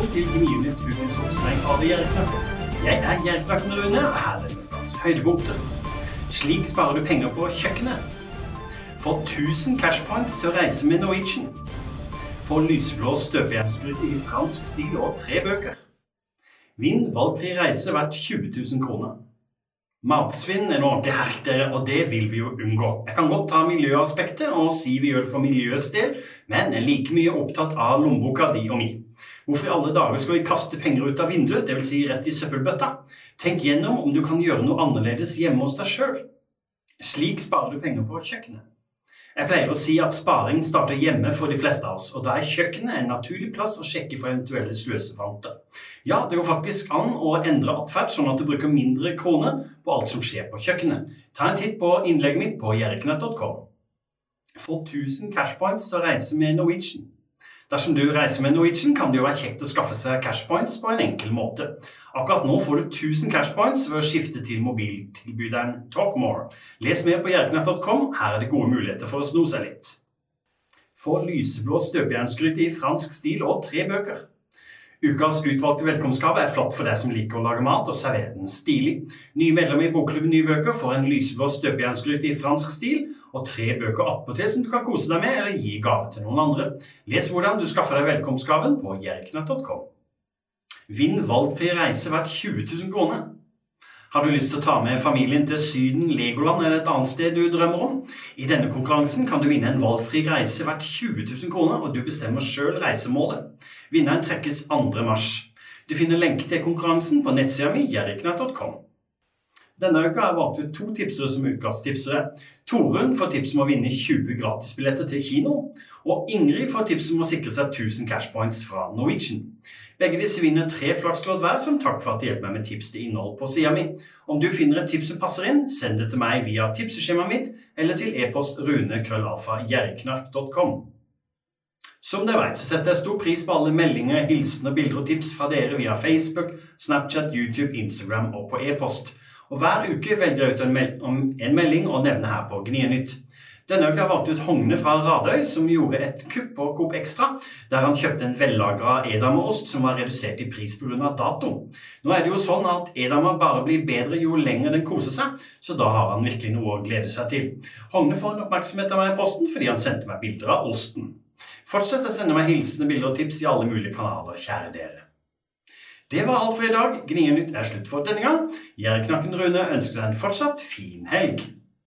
Velkommen til Gninytt ukens oppstreng av Gjerknakken. Jeg er Gjerknakken Rune, og her er ukas høydepunkter. Slik sparer du penger på kjøkkenet. Få 1000 cashpoints til å reise med Norwegian. Få lyseblå støpejernsgryte i fransk stil og tre bøker. Vinn valgfri reise verdt 20 000 kroner. Matsvinn er noe ordentlig herk, dere, og det vil vi jo unngå. Jeg kan godt ta miljøaspektet og si vi gjør det for miljøets del, men jeg er like mye opptatt av lommeboka di og mi. Hvorfor i alle dager skal vi kaste penger ut av vinduet, dvs. Si rett i søppelbøtta? Tenk gjennom om du kan gjøre noe annerledes hjemme hos deg sjøl. Slik sparer du penger på kjøkkenet. Jeg pleier å si at sparing starter hjemme for de fleste av oss, og da er kjøkkenet en naturlig plass å sjekke for eventuelle sløsefanter. Ja, det går faktisk an å endre atferd sånn at du bruker mindre kroner på alt som skjer på kjøkkenet. Ta en titt på innlegget mitt på jerknett.com. Få 1000 cashpoints til å reise med Norwegian. Dersom du reiser med Norwegian, kan det jo være kjekt å skaffe seg cashpoints på en enkel måte. Akkurat nå får du 1000 cashpoints ved å skifte til mobiltilbyderen Talkmore. Les mer på jerknett.com, her er det gode muligheter for å sno seg litt. Få lyseblå støpejernsgryte i fransk stil og tre bøker. Ukas utvalgte velkomstgave er flott for deg som liker å lage mat og servere den stilig. Nye medlemmer i Bokklubben Nye bøker får en lyseblå støpejernsgryte i fransk stil og tre bøker attpåtil som du kan kose deg med eller gi gave til noen andre. Les hvordan du skaffer deg velkomstgaven på jerknett.com. Vinn valgfri reise verdt 20 000 kroner. Har du lyst til å ta med familien til Syden, Legoland eller et annet sted du drømmer om? I denne konkurransen kan du vinne en valgfri reise verdt 20 000 kroner, og du bestemmer sjøl reisemålet. Vinneren trekkes 2. mars. Du finner lenke til konkurransen på nettsida mi jeriknett.com. Denne uka har jeg valgt ut to tipsere som ukas tipsere. Torunn får tips om å vinne 20 gratisbilletter til kino. Og Ingrid får tips om å sikre seg 1000 cashpoints fra Norwegian. Begge disse vinner tre flakslodd hver som takk for at de hjelper meg med tips til innhold på sida mi. Om du finner et tips som passer inn, send det til meg via tipseskjemaet mitt eller til e-post runekrøllalfa.gjerriknark.com. Som dere vet, så setter jeg stor pris på alle meldinger, hilsener, bilder og tips fra dere via Facebook, Snapchat, YouTube, Instagram og på e-post. Og Hver uke velger jeg ut en, meld en melding å nevne her på Gnienytt. Denne uka har valgt ut Hogne fra Radøy, som gjorde et kupp på Coop Extra, der han kjøpte en vellagra edamerost som var redusert i pris pga. dato. Nå er det jo sånn at edamer bare blir bedre jo lenger den koser seg, så da har han virkelig noe å glede seg til. Hogne får en oppmerksomhet av meg i posten fordi han sendte meg bilder av osten. Fortsett å sende meg hilsener, bilder og tips i alle mulige kanaler, kjære dere. Det var alt for i dag. Gnienytt er slutt for denne gang. Gjerdknakken Rune ønsker deg en fortsatt fin helg.